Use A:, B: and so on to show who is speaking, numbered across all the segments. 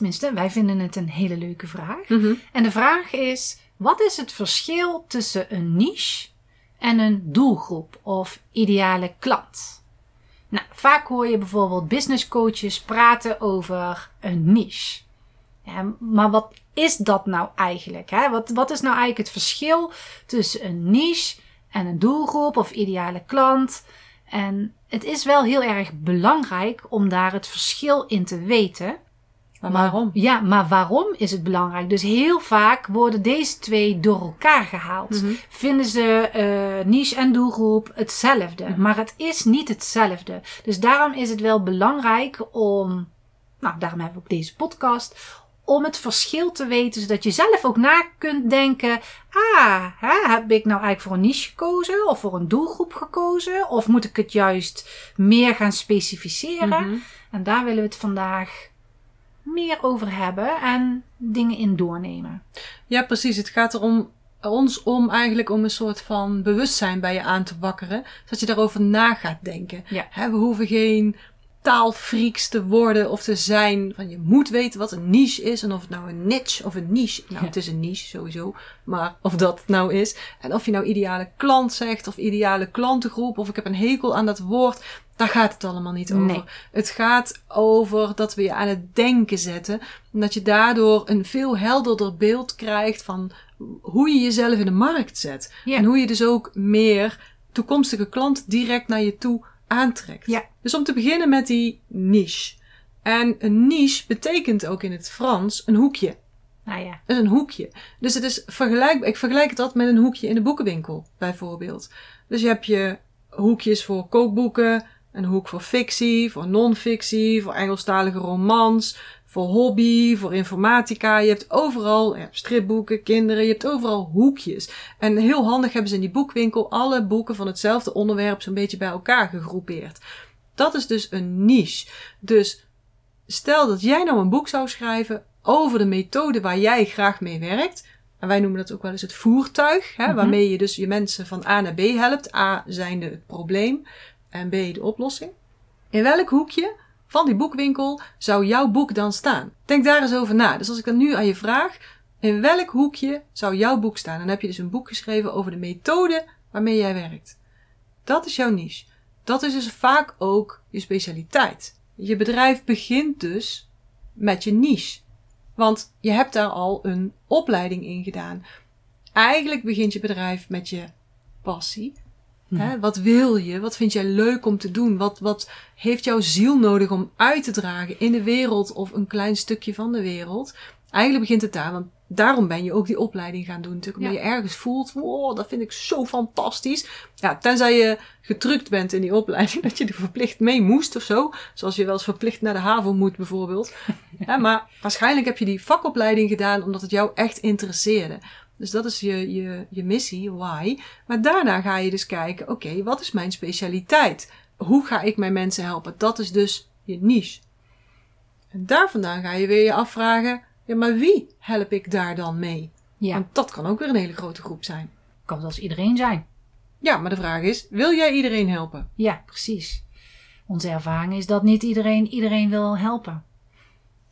A: Tenminste, wij vinden het een hele leuke vraag. En de vraag is: wat is het verschil tussen een niche en een doelgroep of ideale klant? Nou, vaak hoor je bijvoorbeeld business coaches praten over een niche. Ja, maar wat is dat nou eigenlijk? Hè? Wat, wat is nou eigenlijk het verschil tussen een niche en een doelgroep of ideale klant? En het is wel heel erg belangrijk om daar het verschil in te weten.
B: Maar waarom?
A: Ja, maar waarom is het belangrijk? Dus heel vaak worden deze twee door elkaar gehaald.
B: Mhm.
A: Vinden ze eh, niche en doelgroep hetzelfde.
B: Mhm.
A: Maar het is niet hetzelfde. Dus daarom is het wel belangrijk om, nou daarom hebben we ook deze podcast, om het verschil te weten, zodat je zelf ook na kunt denken: ah, hè, heb ik nou eigenlijk voor een niche gekozen of voor een doelgroep gekozen? Of moet ik het juist meer gaan specificeren?
B: Mhm.
A: En daar willen we het vandaag meer over hebben en dingen in doornemen.
B: Ja, precies. Het gaat erom ons om eigenlijk om een soort van bewustzijn bij je aan te wakkeren. Zodat je daarover na gaat denken.
A: Ja.
B: We hoeven geen taalfreaks te worden of te zijn. Van je moet weten wat een niche is. En of het nou een niche of een niche. Nou,
A: Ja.
B: het is een niche sowieso. Maar of dat nou is. En of je nou ideale klant zegt of ideale klantengroep. Of ik heb een hekel aan dat woord. Daar gaat het allemaal niet over.
A: Nee.
B: Het gaat over dat we je aan het denken zetten. En dat je daardoor een veel helderder beeld krijgt van hoe je jezelf in de markt zet.
A: Ja.
B: En hoe je dus ook meer toekomstige klant direct naar je toe aantrekt.
A: Ja.
B: Dus om te beginnen met die niche. En een niche betekent ook in het Frans een hoekje.
A: Nou ja,
B: Dat is een hoekje. Dus het is vergelijkbaar. Ik vergelijk het altijd met een hoekje in de boekenwinkel, bijvoorbeeld. Dus je hebt je hoekjes voor kookboeken, een hoek voor fictie, voor non-fictie, voor Engelstalige romans, voor hobby, voor informatica. Je hebt overal, je hebt stripboeken, kinderen, je hebt overal hoekjes. En heel handig hebben ze in die boekwinkel alle boeken van hetzelfde onderwerp zo'n beetje bij elkaar gegroepeerd. Dat is dus een niche. Dus stel dat jij nou een boek zou schrijven over de methode waar jij graag mee werkt. En wij noemen dat ook wel eens het voertuig, hè,
A: Mhm.
B: waarmee je dus je mensen van A naar B helpt. A zijnde het probleem en B de oplossing. In welk hoekje van die boekwinkel zou jouw boek dan staan? Denk daar eens over na. Dus als ik dan nu aan je vraag, in welk hoekje zou jouw boek staan? Dan heb je dus een boek geschreven over de methode waarmee jij werkt. Dat is jouw niche. Dat is dus vaak ook je specialiteit. Je bedrijf begint dus met je niche. Want je hebt daar al een opleiding in gedaan. Eigenlijk begint je bedrijf met je passie. Hè? Wat wil je? Wat vind jij leuk om te doen? Wat, wat heeft jouw ziel nodig om uit te dragen in de wereld of een klein stukje van de wereld? Eigenlijk begint het daar, want daarom ben je ook die opleiding gaan doen. Natuurlijk omdat
A: Ja.
B: je ergens voelt, wow, dat vind ik zo fantastisch. Ja, tenzij je getrukt bent in die opleiding, dat je er verplicht mee moest of zo. Zoals je wel eens verplicht naar de HAVO moet bijvoorbeeld. Ja, maar waarschijnlijk heb je die vakopleiding gedaan omdat het jou echt interesseerde. Dus dat is je, je, je missie, why. Maar daarna ga je dus kijken, oké, wat is mijn specialiteit? Hoe ga ik mijn mensen helpen? Dat is dus je niche. En daar vandaan ga je weer je afvragen, ja, maar wie help ik daar dan mee?
A: ja,
B: Want dat kan ook weer een hele grote groep zijn.
A: kan zelfs iedereen zijn.
B: Ja, maar de vraag is, wil jij iedereen helpen?
A: Ja, precies. Onze ervaring is dat niet iedereen iedereen wil helpen.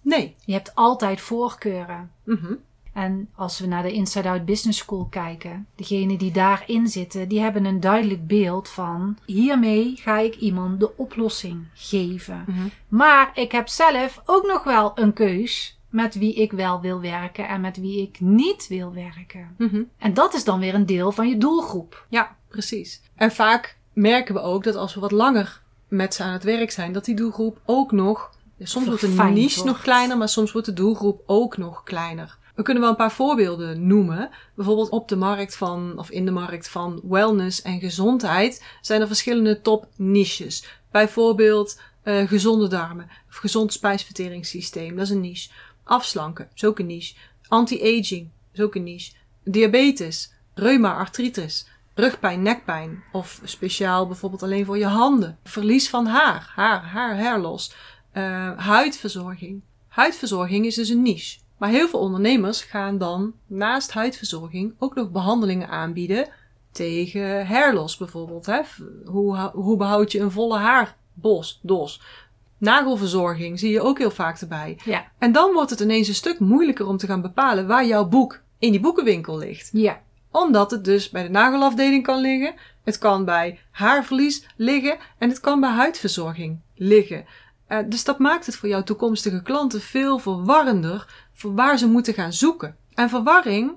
B: Nee.
A: Je hebt altijd voorkeuren.
B: Mhm.
A: En als we naar de Inside Out Business School kijken, degenen die daarin zitten, die hebben een duidelijk beeld van hiermee ga ik iemand de oplossing geven.
B: Mhm.
A: Maar ik heb zelf ook nog wel een keus met wie ik wel wil werken en met wie ik niet wil werken.
B: Mhm.
A: En dat is dan weer een deel van je doelgroep.
B: Ja, precies. En vaak merken we ook dat als we wat langer met ze aan het werk zijn, dat die doelgroep ook nog, soms wordt de niche
A: wordt.
B: nog kleiner, maar soms wordt de doelgroep ook nog kleiner. We kunnen wel een paar voorbeelden noemen. Bijvoorbeeld op de markt van, of in de markt van wellness en gezondheid zijn er verschillende top niches. Bijvoorbeeld eh, gezonde darmen of gezond spijsverteringssysteem, dat is een niche. Afslanken, is ook een niche. Anti-aging, is ook een niche. Diabetes, reuma, artritis, rugpijn, nekpijn of speciaal bijvoorbeeld alleen voor je handen. Verlies van haar, haar, haar, hairloss. Eh, huidverzorging. Huidverzorging is dus een niche. Maar heel veel ondernemers gaan dan naast huidverzorging ook nog behandelingen aanbieden tegen hairloss bijvoorbeeld. Hè? Hoe, hoe behoud je een volle haarbos, dos? Nagelverzorging zie je ook heel vaak erbij.
A: Ja.
B: En dan wordt het ineens een stuk moeilijker om te gaan bepalen waar jouw boek in die boekenwinkel ligt
A: Ja.
B: omdat het dus bij de nagelafdeling kan liggen. Het kan bij haarverlies liggen. En het kan bij huidverzorging liggen. Eh, dus dat maakt het voor jouw toekomstige klanten veel verwarrender voor waar ze moeten gaan zoeken. En verwarring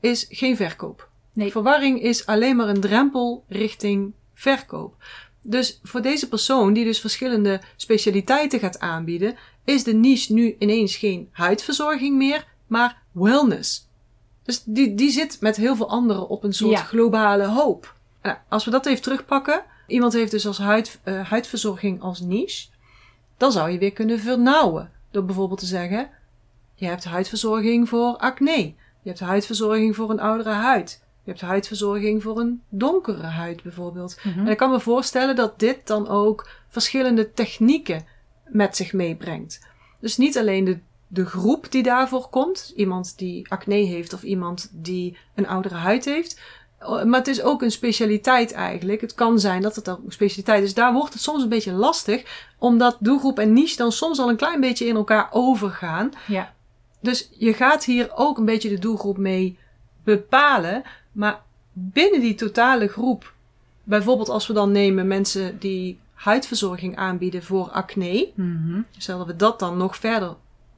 B: is geen verkoop.
A: Nee.
B: Verwarring is alleen maar een drempel richting verkoop. Dus voor deze persoon die dus verschillende specialiteiten gaat aanbieden, is de niche nu ineens geen huidverzorging meer, maar wellness. Dus die, die zit met heel veel anderen op een soort
A: Ja.
B: globale hoop. Nou, als we dat even terugpakken. Iemand heeft dus als huid, eh, huidverzorging als niche. Dan zou je weer kunnen vernauwen. Door bijvoorbeeld te zeggen. Je hebt huidverzorging voor acne. Je hebt huidverzorging voor een oudere huid. Je hebt huidverzorging voor een donkere huid bijvoorbeeld.
A: Mhm.
B: En ik kan me voorstellen dat dit dan ook verschillende technieken met zich meebrengt. Dus niet alleen de, de groep die daarvoor komt, iemand die acne heeft of iemand die een oudere huid heeft, eh, maar het is ook een specialiteit eigenlijk. Het kan zijn dat het ook een specialiteit is. Daar wordt het soms een beetje lastig, omdat doelgroep en niche dan soms al een klein beetje in elkaar overgaan.
A: Ja.
B: Dus je gaat hier ook een beetje de doelgroep mee bepalen. Maar binnen die totale groep, bijvoorbeeld als we dan nemen mensen die huidverzorging aanbieden voor acne,
A: Mhm.
B: zullen we dat dan nog verder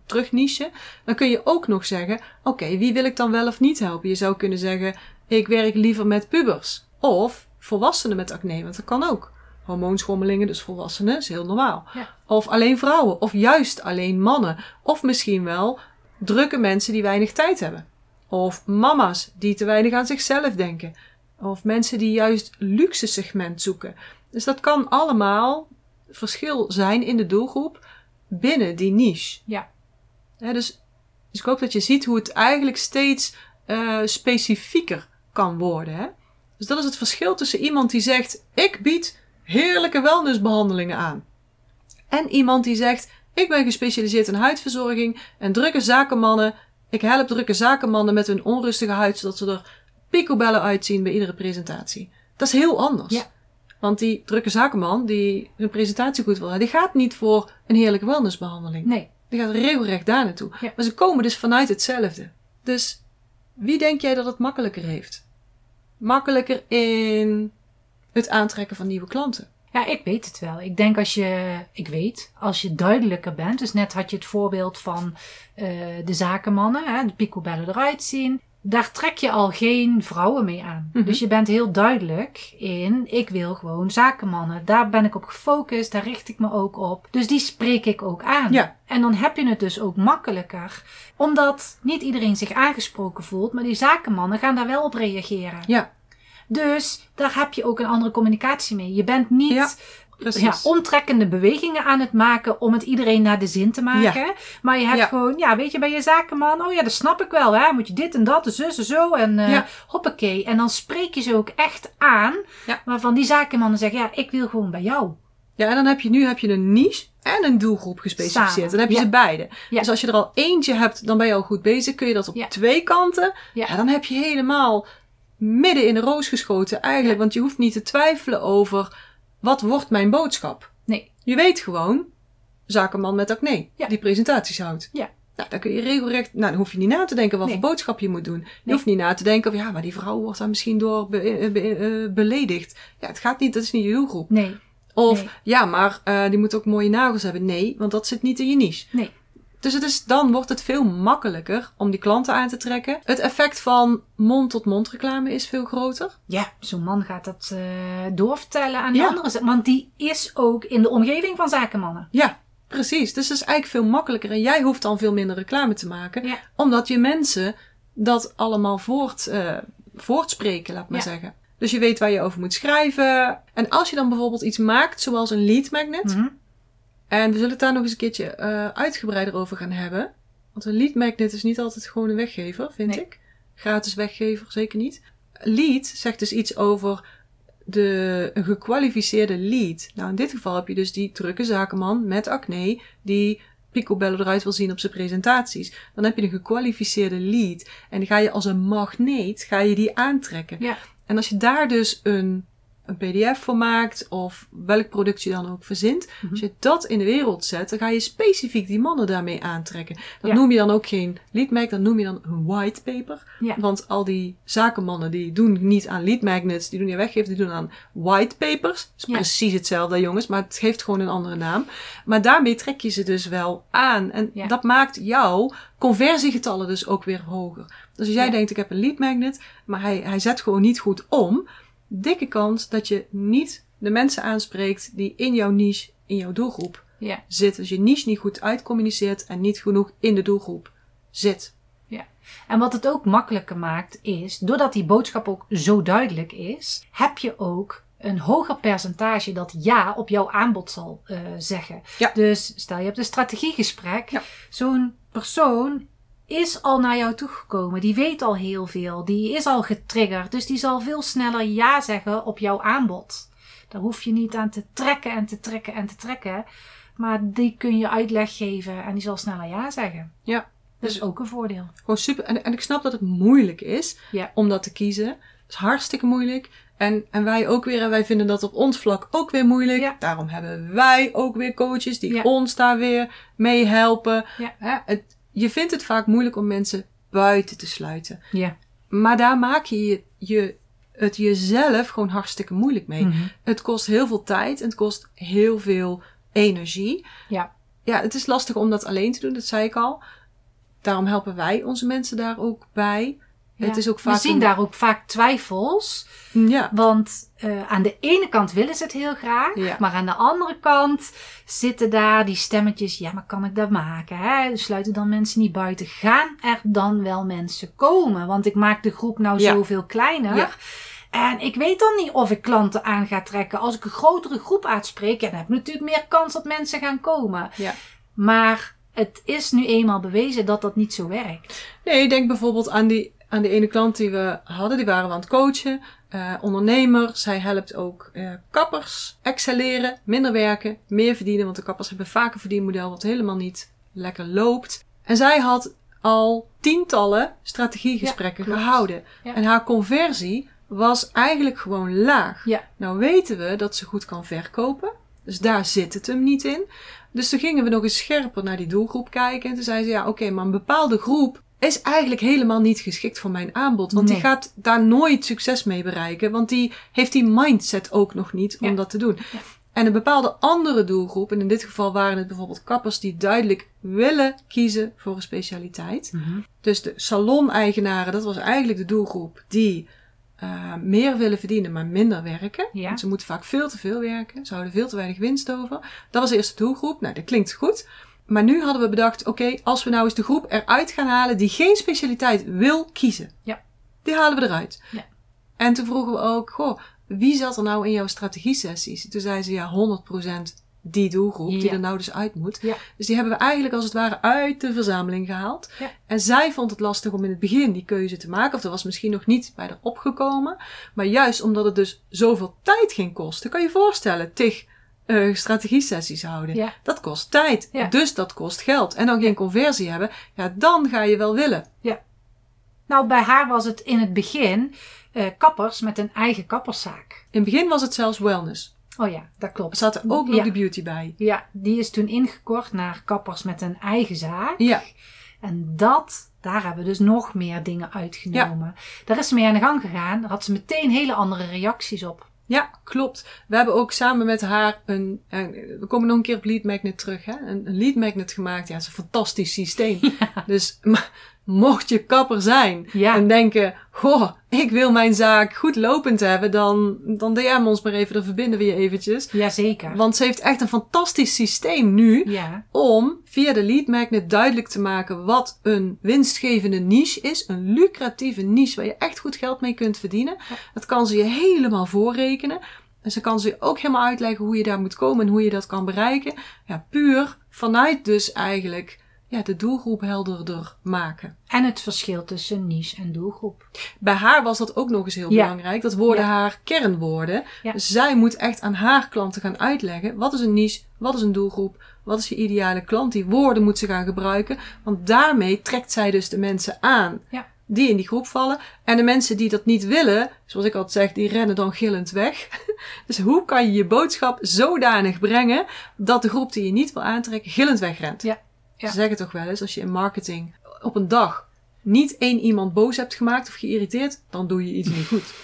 B: terugnichen, dan kun je ook nog zeggen: oké, wie wil ik dan wel of niet helpen? Je zou kunnen zeggen: ik werk liever met pubers of volwassenen met acne, want dat kan ook. Hormoonschommelingen, dus volwassenen, is heel normaal.
A: Ja.
B: Of alleen vrouwen, of juist alleen mannen. Of misschien wel drukke mensen die weinig tijd hebben. Of mama's die te weinig aan zichzelf denken. Of mensen die juist luxe segment zoeken. Dus dat kan allemaal verschil zijn in de doelgroep binnen die niche.
A: Ja.
B: Dus, dus ik hoop dat je ziet hoe het eigenlijk steeds eh, specifieker kan worden. Hè? Dus dat is het verschil tussen iemand die zegt: Ik bied heerlijke wellnessbehandelingen aan. En iemand die zegt: Ik ben gespecialiseerd in huidverzorging en drukke zakenmannen. Ik help drukke zakenmannen met hun onrustige huid, zodat ze er picobellen uitzien bij iedere presentatie. Dat is heel anders.
A: Ja.
B: Want die drukke zakenman die een presentatie goed wil, die gaat niet voor een heerlijke wellnessbehandeling.
A: Nee.
B: Die gaat regelrecht daar naartoe.
A: Ja.
B: Maar ze komen dus vanuit hetzelfde. Dus wie denk jij dat het makkelijker heeft? Makkelijker in het aantrekken van nieuwe klanten.
A: Ja, ik weet het wel. Ik denk als je, ik weet, als je duidelijker bent. Dus net had je het voorbeeld van eh, de zakenmannen, hè, de picobellen eruit zien. Daar trek je al geen vrouwen mee aan.
B: Mhm.
A: Dus je bent heel duidelijk in, ik wil gewoon zakenmannen. Daar ben ik op gefocust, daar richt ik me ook op. Dus die spreek ik ook aan.
B: Ja.
A: En dan heb je het dus ook makkelijker. Omdat niet iedereen zich aangesproken voelt, maar die zakenmannen gaan daar wel op reageren.
B: Ja,
A: Dus daar heb je ook een andere communicatie mee. Je bent niet
B: Ja, precies.
A: ja, omtrekkende bewegingen aan het maken om het iedereen naar de zin te maken. Maar je hebt
B: Ja.
A: gewoon, ja, weet je, bij je zakenman, oh ja, dat snap ik wel, hè. Moet je dit en dat, en zus en zo, en
B: Ja.
A: hoppakee. En dan spreek je ze ook echt aan, waarvan die zakenmannen zeggen, ja, ik wil gewoon bij jou.
B: Ja, en dan heb je nu heb je een niche en een doelgroep gespecificeerd.
A: Samen,
B: Dan heb je
A: ja.
B: ze beide.
A: Ja.
B: Dus als je er al eentje hebt, dan ben je al goed bezig. Kun je dat op
A: Ja.
B: twee kanten.
A: Ja.
B: Ja. dan heb je helemaal midden in de roos geschoten eigenlijk.
A: Ja.
B: Want je hoeft niet te twijfelen over wat wordt mijn boodschap.
A: Nee.
B: Je weet gewoon, zakenman met acne,
A: Ja.
B: die presentaties houdt.
A: Ja.
B: Nou, dan kun je regelrecht, nou, dan hoef je niet na te denken wat
A: Nee.
B: voor boodschap je moet doen. Je
A: Nee.
B: hoeft niet na te denken, of, ja, maar die vrouw wordt daar misschien door be- eh, be- eh, beledigd. Ja, het gaat niet, dat is niet je doelgroep.
A: Nee,
B: Of
A: Nee.
B: ja, maar eh, die moet ook mooie nagels hebben. Nee, want dat zit niet in je niche.
A: nee.
B: Dus het is, dan wordt het veel makkelijker om die klanten aan te trekken. Het effect van mond-tot-mond reclame is veel groter.
A: Ja, zo'n man gaat dat uh, doorvertellen aan de
B: Ja.
A: anderen. Want die is ook in de omgeving van zakenmannen.
B: Ja, precies. Dus het is eigenlijk veel makkelijker. En jij hoeft dan veel minder reclame te maken.
A: Ja.
B: Omdat je mensen dat allemaal voort, eh, voortspreken, laat maar
A: Ja.
B: zeggen. Dus je weet waar je over moet schrijven. En als je dan bijvoorbeeld iets maakt, zoals een lead magnet.
A: Mhm.
B: En we zullen het daar nog eens een keertje eh, uitgebreider over gaan hebben. Want een lead magnet is niet altijd gewoon een weggever, vind
A: Nee.
B: ik. Gratis weggever, zeker niet. Lead zegt dus iets over de, een gekwalificeerde lead. Nou, in dit geval heb je dus die drukke zakenman met acne die picobello eruit wil zien op zijn presentaties. Dan heb je een gekwalificeerde lead. En die ga je als een magneet, ga je die aantrekken.
A: Ja.
B: En als je daar dus een, een pdf voor maakt, of welk product je dan ook verzint,
A: Mhm.
B: als je dat in de wereld zet, dan ga je specifiek die mannen daarmee aantrekken. Dat
A: Ja.
B: noem je dan ook geen lead magnet, dat noem je dan een white paper.
A: Ja.
B: Want al die zakenmannen die doen niet aan lead magnets, die doen niet aan weggeven, die doen aan white papers. Dat is
A: Ja.
B: precies hetzelfde jongens, maar het geeft gewoon een andere naam. Maar daarmee trek je ze dus wel aan. En dat maakt jouw conversiegetallen dus ook weer hoger. Dus als jij denkt ik heb een lead magnet, maar hij, hij zet gewoon niet goed om, dikke kans dat je niet de mensen aanspreekt die in jouw niche, in jouw doelgroep
A: Ja.
B: zitten. Dus je niche niet goed uitcommuniceert en niet genoeg in de doelgroep zit.
A: En wat het ook makkelijker maakt is, doordat die boodschap ook zo duidelijk is, heb je ook een hoger percentage dat ja op jouw aanbod zal eh, zeggen.
B: Ja.
A: Dus stel je hebt een strategiegesprek,
B: Ja.
A: zo'n persoon is al naar jou toegekomen, die weet al heel veel, die is al getriggerd, dus die zal veel sneller ja zeggen op jouw aanbod. Daar hoef je niet aan te trekken en te trekken en te trekken, maar die kun je uitleg geven en die zal sneller ja zeggen.
B: Ja.
A: Dat is ook een voordeel.
B: gewoon super. En, en ik snap dat het moeilijk is
A: Ja.
B: om dat te kiezen. Het is hartstikke moeilijk. En, en wij ook weer. En wij vinden dat op ons vlak ook weer moeilijk.
A: Ja.
B: Daarom hebben wij ook weer coaches die
A: Ja.
B: ons daar weer mee helpen.
A: Ja.
B: Hè, het, je vindt het vaak moeilijk om mensen buiten te sluiten.
A: Ja.
B: Maar daar maak je, je, je het jezelf gewoon hartstikke moeilijk mee.
A: Mhm.
B: Het kost heel veel tijd en het kost heel veel energie.
A: Ja.
B: Ja, het is lastig om dat alleen te doen, dat zei ik al. Daarom helpen wij onze mensen daar ook bij. Het is ook vaak
A: We zien
B: een-
A: daar ook vaak twijfels.
B: Ja,
A: Want eh, aan de ene kant willen ze het heel graag.
B: Ja.
A: Maar aan de andere kant zitten daar die stemmetjes. Ja, maar kan ik dat maken? Hè? Sluiten dan mensen niet buiten? Gaan er dan wel mensen komen? Want ik maak de groep nou
B: Ja.
A: zoveel kleiner.
B: Ja.
A: En ik weet dan niet of ik klanten aan ga trekken. Als ik een grotere groep uitspreek, dan heb ik natuurlijk meer kans dat mensen gaan komen.
B: Ja.
A: Maar het is nu eenmaal bewezen dat dat niet zo werkt.
B: Nee, denk bijvoorbeeld aan die, aan die ene klant die we hadden. Die waren we aan het coachen. Eh, ondernemer. Zij helpt ook eh, kappers excelleren, minder werken, meer verdienen. Want de kappers hebben vaak een verdienmodel wat helemaal niet lekker loopt. En zij had al tientallen strategiegesprekken
A: Ja,
B: gehouden.
A: Ja.
B: En haar conversie was eigenlijk gewoon laag.
A: Ja.
B: Nou weten we dat ze goed kan verkopen. Dus daar zit het hem niet in. Dus toen gingen we nog eens scherper naar die doelgroep kijken. En toen zei ze, ja oké, maar een bepaalde groep is eigenlijk helemaal niet geschikt voor mijn aanbod. Want die gaat daar nooit succes mee bereiken. Want die heeft die mindset ook nog niet om dat te doen.
A: Ja.
B: En een bepaalde andere doelgroep, en in dit geval waren het bijvoorbeeld kappers die duidelijk willen kiezen voor een specialiteit. Dus de salon-eigenaren, dat was eigenlijk de doelgroep die eh, meer willen verdienen, maar minder werken.
A: Ja.
B: Want ze moeten vaak veel te veel werken. Ze houden veel te weinig winst over. Dat was de eerste doelgroep. Nou, dat klinkt goed. Maar nu hadden we bedacht, oké, als we nou eens de groep eruit gaan halen die geen specialiteit wil kiezen.
A: Ja.
B: Die halen we eruit.
A: Ja.
B: En toen vroegen we ook, goh, wie zat er nou in jouw strategie-sessies? Toen zei ze, ja, 100% die doelgroep die er nou dus uit moet.
A: Ja.
B: Dus die hebben we eigenlijk als het ware uit de verzameling gehaald.
A: Ja.
B: En zij vond het lastig om in het begin die keuze te maken. Of dat was misschien nog niet bij haar opgekomen. Maar juist omdat het dus zoveel tijd ging kosten. Kan je je voorstellen, tig eh strategie-sessies houden.
A: Ja.
B: Dat kost tijd.
A: Ja.
B: Dus dat kost geld. En dan geen conversie hebben. Ja, dan ga je wel willen.
A: Nou, bij haar was het in het begin eh, kappers met een eigen kapperszaak.
B: In het begin was het zelfs wellness.
A: Oh ja, dat
B: Er
A: klopt.
B: zat er ook nog
A: Ja.
B: de beauty bij.
A: Ja, die is toen ingekort naar kappers met een eigen zaak.
B: Ja.
A: En dat, daar hebben we dus nog meer dingen uitgenomen. Daar is ze mee aan de gang gegaan. Daar had ze meteen hele andere reacties op.
B: Ja, klopt. We hebben ook samen met haar een, en we komen nog een keer op Lead Magnet terug, hè? Een, een Lead Magnet gemaakt. Ja, het is een fantastisch systeem. Dus mocht je kapper zijn
A: Ja.
B: en denken, goh, ik wil mijn zaak goed lopend hebben, dan, dan DM ons maar even, dan verbinden we je eventjes.
A: Jazeker.
B: Want ze heeft echt een fantastisch systeem nu
A: Ja.
B: om via de lead magnet duidelijk te maken wat een winstgevende niche is. Een lucratieve niche waar je echt goed geld mee kunt verdienen. Dat kan ze je helemaal voorrekenen. En ze kan ze ook helemaal uitleggen hoe je daar moet komen en hoe je dat kan bereiken. Ja, puur vanuit dus eigenlijk ja, de doelgroep helderder maken.
A: En het verschil tussen niche en doelgroep.
B: Bij haar was dat ook nog eens heel
A: Ja.
B: belangrijk. Dat worden
A: Ja.
B: haar kernwoorden.
A: Ja.
B: Zij moet echt aan haar klanten gaan uitleggen. Wat is een niche? Wat is een doelgroep? Wat is je ideale klant? Die woorden moet ze gaan gebruiken. Want daarmee trekt zij dus de mensen aan.
A: Ja.
B: Die in die groep vallen. En de mensen die dat niet willen, zoals ik altijd zeg, die rennen dan gillend weg. Dus hoe kan je je boodschap zodanig brengen dat de groep die je niet wil aantrekken gillend wegrent?
A: Ja. Ja.
B: Ze zeggen toch wel eens, als je in marketing op een dag niet één iemand boos hebt gemaakt of geïrriteerd, dan doe je iets niet goed.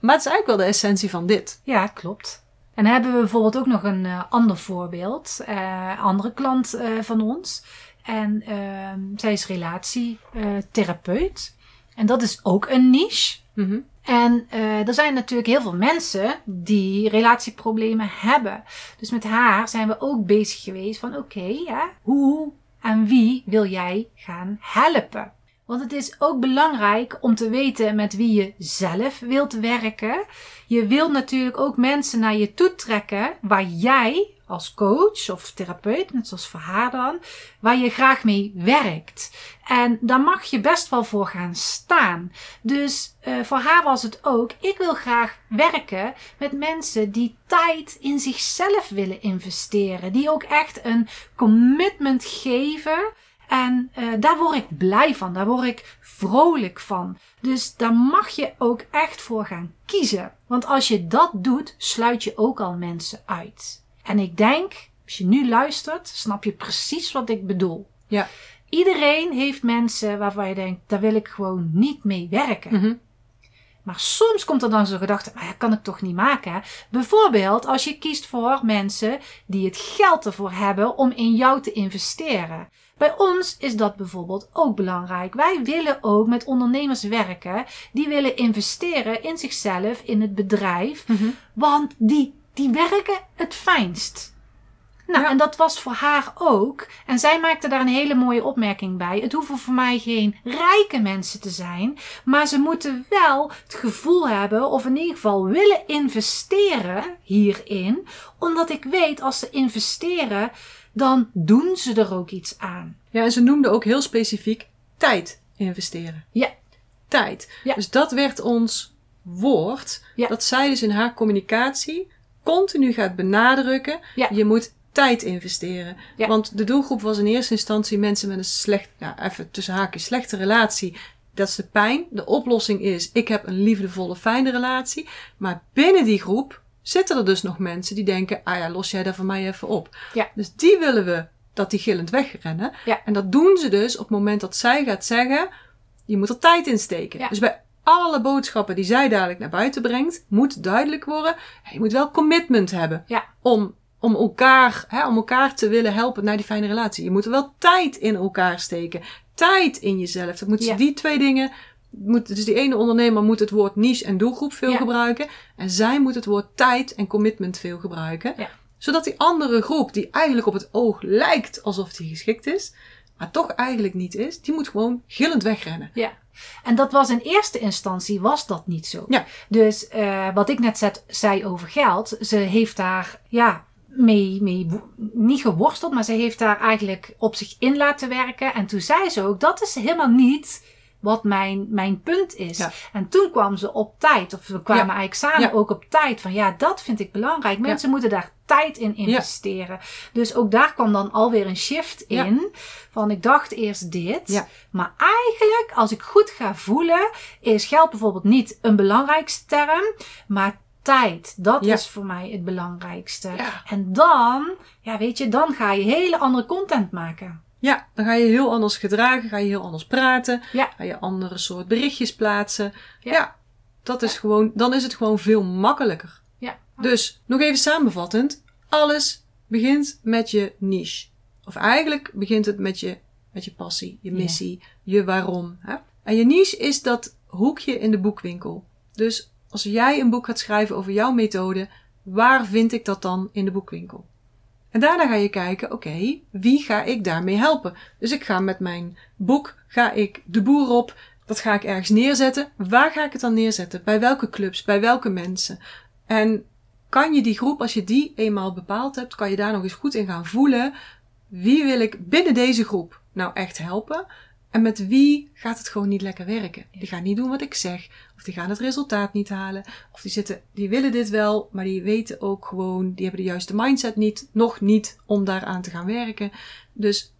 B: Maar het is eigenlijk wel de essentie van dit.
A: Ja, klopt. En dan hebben we bijvoorbeeld ook nog een eh, ander voorbeeld. Eh andere klant eh, van ons. En ehm, zij is relatietherapeut. en dat is ook een niche.
B: Mhm.
A: En eh, er zijn natuurlijk heel veel mensen die relatieproblemen hebben. Dus met haar zijn we ook bezig geweest van oké, ja, hoe en wie wil jij gaan helpen? Want het is ook belangrijk om te weten met wie je zelf wilt werken. Je wilt natuurlijk ook mensen naar je toe trekken waar jij als coach of therapeut, net zoals voor haar dan, waar je graag mee werkt. En daar mag je best wel voor gaan staan. Dus uh, voor haar was het ook, ik wil graag werken met mensen die tijd in zichzelf willen investeren. Die ook echt een commitment geven. En uh, daar word ik blij van, daar word ik vrolijk van. Dus daar mag je ook echt voor gaan kiezen. Want als je dat doet, sluit je ook al mensen uit. En ik denk, als je nu luistert, snap je precies wat ik bedoel.
B: Ja.
A: Iedereen heeft mensen waarvan je denkt, daar wil ik gewoon niet mee werken.
B: Mhm.
A: Maar soms komt er dan zo'n gedachte, maar dat kan ik toch niet maken. Hè? Bijvoorbeeld als je kiest voor mensen die het geld ervoor hebben om in jou te investeren. Bij ons is dat bijvoorbeeld ook belangrijk. Wij willen ook met ondernemers werken die willen investeren in zichzelf, in het bedrijf.
B: Mhm.
A: Want die, die werken het fijnst. Nou,
B: Ja.
A: en dat was voor haar ook. En zij maakte daar een hele mooie opmerking bij. Het hoeven voor mij geen rijke mensen te zijn, maar ze moeten wel het gevoel hebben, of in ieder geval willen investeren hierin, omdat ik weet als ze investeren, dan doen ze er ook iets aan.
B: Ja, en ze noemde ook heel specifiek tijd investeren.
A: Ja.
B: Tijd.
A: Ja.
B: Dus dat werd ons woord.
A: Ja.
B: Dat zij dus in haar communicatie continu gaat benadrukken.
A: Ja.
B: Je moet tijd investeren.
A: Ja.
B: Want de doelgroep was in eerste instantie mensen met een slecht, ja, even tussen haakjes, slechte relatie. Dat is de pijn. De oplossing is, ik heb een liefdevolle, fijne relatie. Maar binnen die groep zitten er dus nog mensen die denken, ah ja, los jij daar voor mij even op.
A: Ja.
B: Dus die willen we dat die gillend wegrennen.
A: Ja.
B: En dat doen ze dus op het moment dat zij gaat zeggen, je moet er tijd in steken.
A: Ja.
B: Dus bij alle boodschappen die zij dadelijk naar buiten brengt, moet duidelijk worden, je moet wel commitment hebben
A: Ja.
B: om, om, elkaar, hè, om elkaar te willen helpen naar die fijne relatie. Je moet er wel tijd in elkaar steken. Tijd in jezelf. Dat moet
A: Ja.
B: die twee dingen. Moet, dus die ene ondernemer moet het woord niche en doelgroep veel
A: Ja.
B: gebruiken. En zij moet het woord tijd en commitment veel gebruiken.
A: Ja.
B: Zodat die andere groep, die eigenlijk op het oog lijkt alsof die geschikt is, maar toch eigenlijk niet is, die moet gewoon gillend wegrennen.
A: Ja. En dat was in eerste instantie was dat niet zo.
B: Ja.
A: Dus eh, wat ik net zet, zei over geld, ze heeft daar ja mee, mee niet geworsteld, maar ze heeft daar eigenlijk op zich in laten werken. En toen zei ze ook, dat is helemaal niet wat mijn, mijn punt is.
B: Ja.
A: En toen kwam ze op tijd, of we kwamen
B: Ja.
A: eigenlijk samen
B: Ja.
A: ook op tijd van ja, dat vind ik belangrijk. Mensen moeten daar tijd in investeren. Dus ook daar kwam dan alweer een shift
B: Ja.
A: in. Van ik dacht eerst dit.
B: Ja.
A: Maar eigenlijk, als ik goed ga voelen, is geld bijvoorbeeld niet een belangrijkste term, maar tijd. Dat is voor mij het belangrijkste. En dan, ja, weet je, dan ga je hele andere content maken.
B: Ja, dan ga je heel anders gedragen, ga je heel anders praten,
A: Ja.
B: ga je andere soort berichtjes plaatsen. Ja, dat is gewoon, dan is het gewoon veel makkelijker. Dus, nog even samenvattend. Alles begint met je niche. Of eigenlijk begint het met je, met je passie, je missie, je waarom. Hè? En je niche is dat hoekje in de boekwinkel. Dus als jij een boek gaat schrijven over jouw methode, waar vind ik dat dan in de boekwinkel? En daarna ga je kijken, oké, wie ga ik daarmee helpen? Dus ik ga met mijn boek, ga ik de boer op, dat ga ik ergens neerzetten. Waar ga ik het dan neerzetten? Bij welke clubs? Bij welke mensen? En kan je die groep, als je die eenmaal bepaald hebt, kan je daar nog eens goed in gaan voelen. Wie wil ik binnen deze groep nou echt helpen? En met wie gaat het gewoon niet lekker werken? Die gaan niet doen wat ik zeg. Of die gaan het resultaat niet halen. Of die zitten, die willen dit wel, maar die weten ook gewoon, die hebben de juiste mindset niet, nog niet om daaraan te gaan werken. Dus,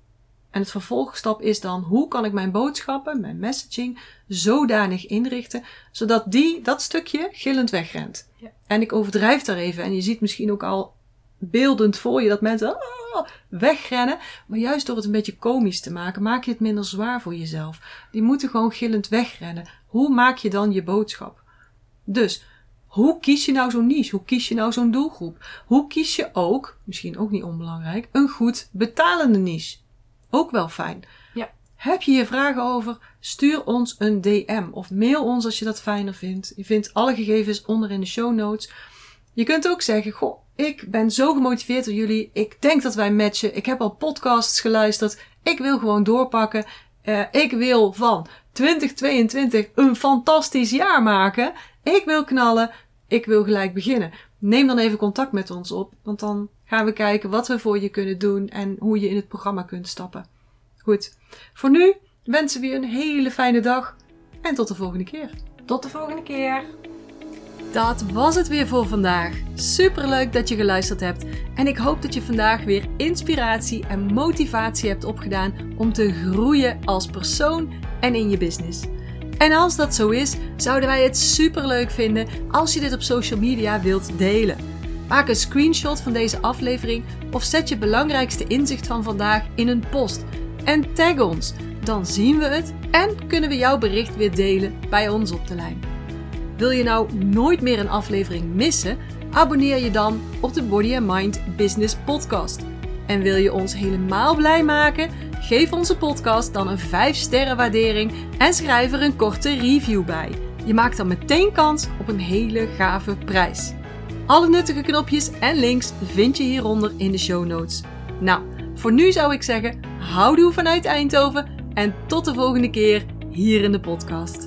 B: en het vervolgstap is dan, hoe kan ik mijn boodschappen, mijn messaging, zodanig inrichten, zodat die, dat stukje gillend wegrent. Ja. En ik overdrijf daar even, en je ziet misschien ook al beeldend voor je dat mensen ah, wegrennen. Maar juist door het een beetje komisch te maken, maak je het minder zwaar voor jezelf. Die moeten gewoon gillend wegrennen. Hoe maak je dan je boodschap? Dus, hoe kies je nou zo'n niche? Hoe kies je nou zo'n doelgroep? Hoe kies je ook, misschien ook niet onbelangrijk, een goed betalende niche? Ook wel fijn.
A: Ja.
B: Heb je hier vragen over? Stuur ons een DM of mail ons als je dat fijner vindt. Je vindt alle gegevens onder in de show notes. Je kunt ook zeggen, goh, ik ben zo gemotiveerd door jullie. Ik denk dat wij matchen. Ik heb al podcasts geluisterd. Ik wil gewoon doorpakken. Uh, ik wil van 2022 een fantastisch jaar maken. Ik wil knallen. Ik wil gelijk beginnen. Neem dan even contact met ons op. Want dan gaan we kijken wat we voor je kunnen doen en hoe je in het programma kunt stappen. Goed. Voor nu wensen we je een hele fijne dag. En tot de volgende keer.
A: Tot de volgende keer.
B: Dat was het weer voor vandaag. Super leuk dat je geluisterd hebt. En ik hoop dat je vandaag weer inspiratie en motivatie hebt opgedaan om te groeien als persoon en in je business. En als dat zo is, zouden wij het super leuk vinden als je dit op social media wilt delen. Maak een screenshot van deze aflevering of zet je belangrijkste inzicht van vandaag in een post en tag ons. Dan zien we het en kunnen we jouw bericht weer delen bij ons op de lijn. Wil je nou nooit meer een aflevering missen? Abonneer je dan op de Body and Mind Business Podcast. En wil je ons helemaal blij maken? Geef onze podcast dan een 5 sterren waardering en schrijf er een korte review bij. Je maakt dan meteen kans op een hele gave prijs. Alle nuttige knopjes en links vind je hieronder in de show notes. Nou, voor nu zou ik zeggen, houdoe vanuit Eindhoven en tot de volgende keer hier in de podcast.